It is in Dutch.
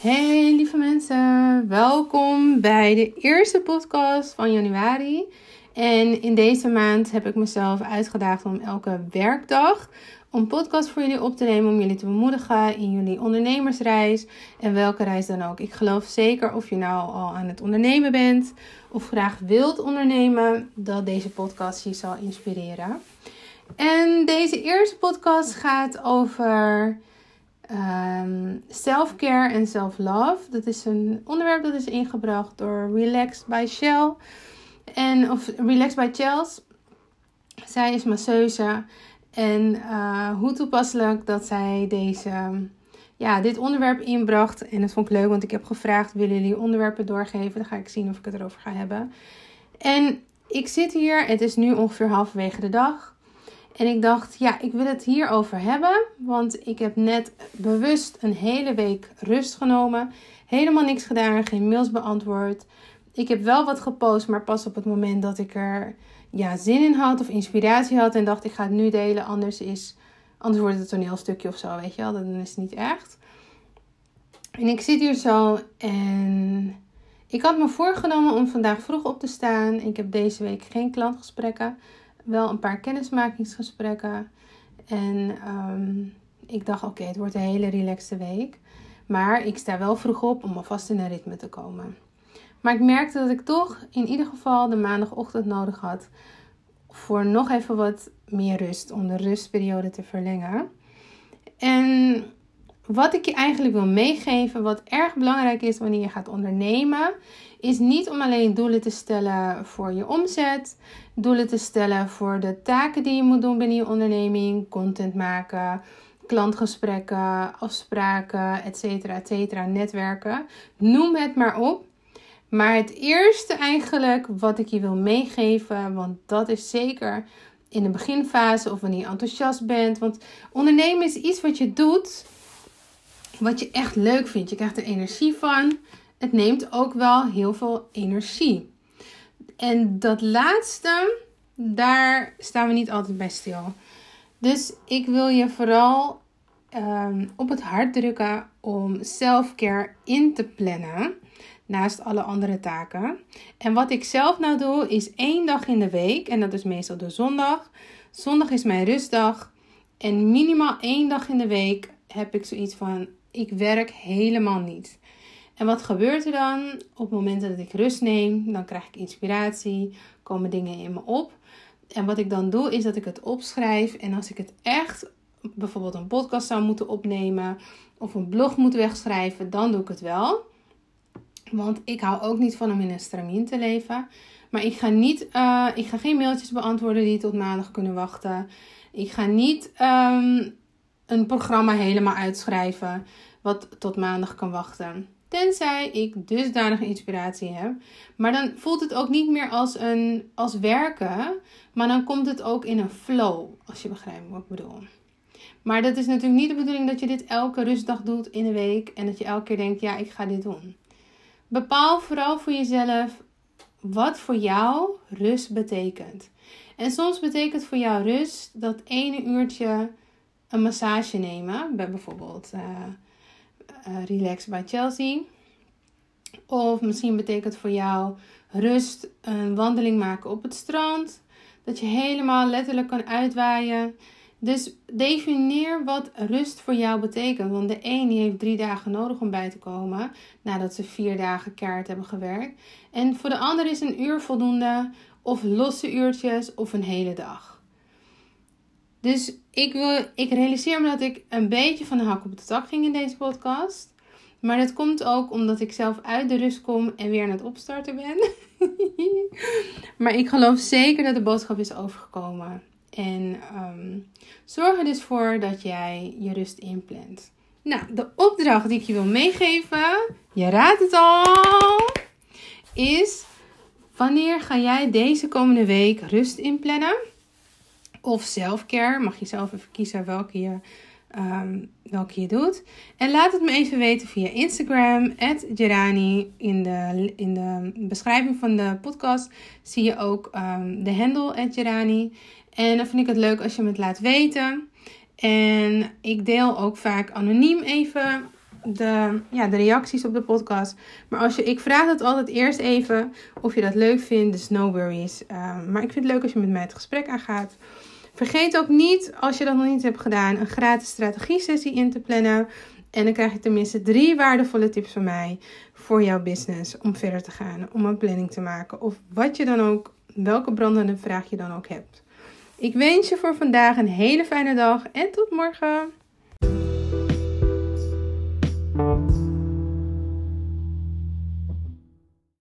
Hey lieve mensen, welkom bij de eerste podcast van januari. En in deze maand heb ik mezelf uitgedaagd om elke werkdag een podcast voor jullie op te nemen om jullie te bemoedigen in jullie ondernemersreis en welke reis dan ook. Ik geloof zeker of je nou al aan het ondernemen bent of graag wilt ondernemen, dat deze podcast je zal inspireren. En deze eerste podcast gaat over um, self-care en self-love. Dat is een onderwerp dat is ingebracht door Relax by Shell. En, of Relax by Chels. Zij is masseuse. En uh, hoe toepasselijk dat zij deze, ja, dit onderwerp inbracht. En dat vond ik leuk, want ik heb gevraagd: willen jullie onderwerpen doorgeven? Dan ga ik zien of ik het erover ga hebben. En ik zit hier, het is nu ongeveer halverwege de dag. En ik dacht, ja, ik wil het hierover hebben. Want ik heb net bewust een hele week rust genomen. Helemaal niks gedaan, geen mails beantwoord. Ik heb wel wat gepost, maar pas op het moment dat ik er ja, zin in had of inspiratie had. En dacht, ik ga het nu delen, anders, is, anders wordt het een toneelstukje of zo, weet je wel. Dan is het niet echt. En ik zit hier zo en ik had me voorgenomen om vandaag vroeg op te staan. Ik heb deze week geen klantgesprekken wel een paar kennismakingsgesprekken. En ehm, ik dacht, oké, het wordt een hele relaxte week. Maar ik sta wel vroeg op om alvast in een ritme te komen. Maar ik merkte dat ik toch in ieder geval de maandagochtend nodig had voor nog even wat meer rust, om de rustperiode te verlengen. En wat ik je eigenlijk wil meegeven, wat erg belangrijk is wanneer je gaat ondernemen, is niet om alleen doelen te stellen voor je omzet, doelen te stellen voor de taken die je moet doen binnen je onderneming, content maken, klantgesprekken, afspraken, etc. etc. netwerken. Noem het maar op. Maar het eerste eigenlijk wat ik je wil meegeven, want dat is zeker in de beginfase of wanneer je enthousiast bent. Want ondernemen is iets wat je doet wat je echt leuk vindt. Je krijgt er energie van. Het neemt ook wel heel veel energie. En dat laatste, daar staan we niet altijd bij stil. Dus ik wil je vooral ehm, op het hart drukken om self-care in te plannen. Naast alle andere taken. En wat ik zelf nou doe, is één dag in de week. En dat is meestal de zondag. Zondag is mijn rustdag. En minimaal één dag in de week heb ik zoiets van: ik werk helemaal niet. En wat gebeurt er dan? Op momenten dat ik rust neem, dan krijg ik inspiratie, komen dingen in me op. En wat ik dan doe, is dat ik het opschrijf. En als ik het echt, bijvoorbeeld een podcast zou moeten opnemen of een blog moet wegschrijven, dan doe ik het wel. Want ik hou ook niet van om in een stramien te leven. Maar ik ga, niet, uh, ik ga geen mailtjes beantwoorden die tot maandag kunnen wachten. Ik ga niet um, een programma helemaal uitschrijven wat tot maandag kan wachten. Tenzij ik dusdanige inspiratie heb. Maar dan voelt het ook niet meer als, een, als werken. Maar dan komt het ook in een flow. Als je begrijpt wat ik bedoel. Maar dat is natuurlijk niet de bedoeling dat je dit elke rustdag doet in de week. En dat je elke keer denkt, ja, ik ga dit doen. Bepaal vooral voor jezelf wat voor jou rust betekent. En soms betekent voor jou rust dat ene uurtje een massage nemen. Bij bijvoorbeeld... Uh, relax bij Chelsea. Of misschien betekent voor jou rust een wandeling maken op het strand. Dat je helemaal letterlijk kan uitwaaien. Dus definieer wat rust voor jou betekent. Want de een die heeft drie dagen nodig om bij te komen. Nadat ze vier dagen kaart hebben gewerkt. En voor de ander is een uur voldoende. Of losse uurtjes of een hele dag. Dus ik, wil, ik realiseer me dat ik een beetje van de hak op de tak ging in deze podcast. Maar dat komt ook omdat ik zelf uit de rust kom en weer aan het opstarten ben. maar ik geloof zeker dat de boodschap is overgekomen. En um, zorg er dus voor dat jij je rust inplant. Nou, de opdracht die ik je wil meegeven, je raadt het al, is wanneer ga jij deze komende week rust inplannen? Of selfcare. Mag je zelf even kiezen welke je, um, welke je doet. En laat het me even weten via Instagram, Gerani. In de, in de beschrijving van de podcast zie je ook um, de handle, Gerani. En dan vind ik het leuk als je me het laat weten. En ik deel ook vaak anoniem even de, ja, de reacties op de podcast. Maar als je, ik vraag het altijd eerst even of je dat leuk vindt. Dus no worries. Ehm, maar ik vind het leuk als je met mij het gesprek aangaat. Vergeet ook niet, als je dat nog niet hebt gedaan, een gratis strategie-sessie in te plannen. En dan krijg je tenminste drie waardevolle tips van mij voor jouw business om verder te gaan, om een planning te maken. Of wat je dan ook, welke brandende vraag je dan ook hebt. Ik wens je voor vandaag een hele fijne dag en tot morgen.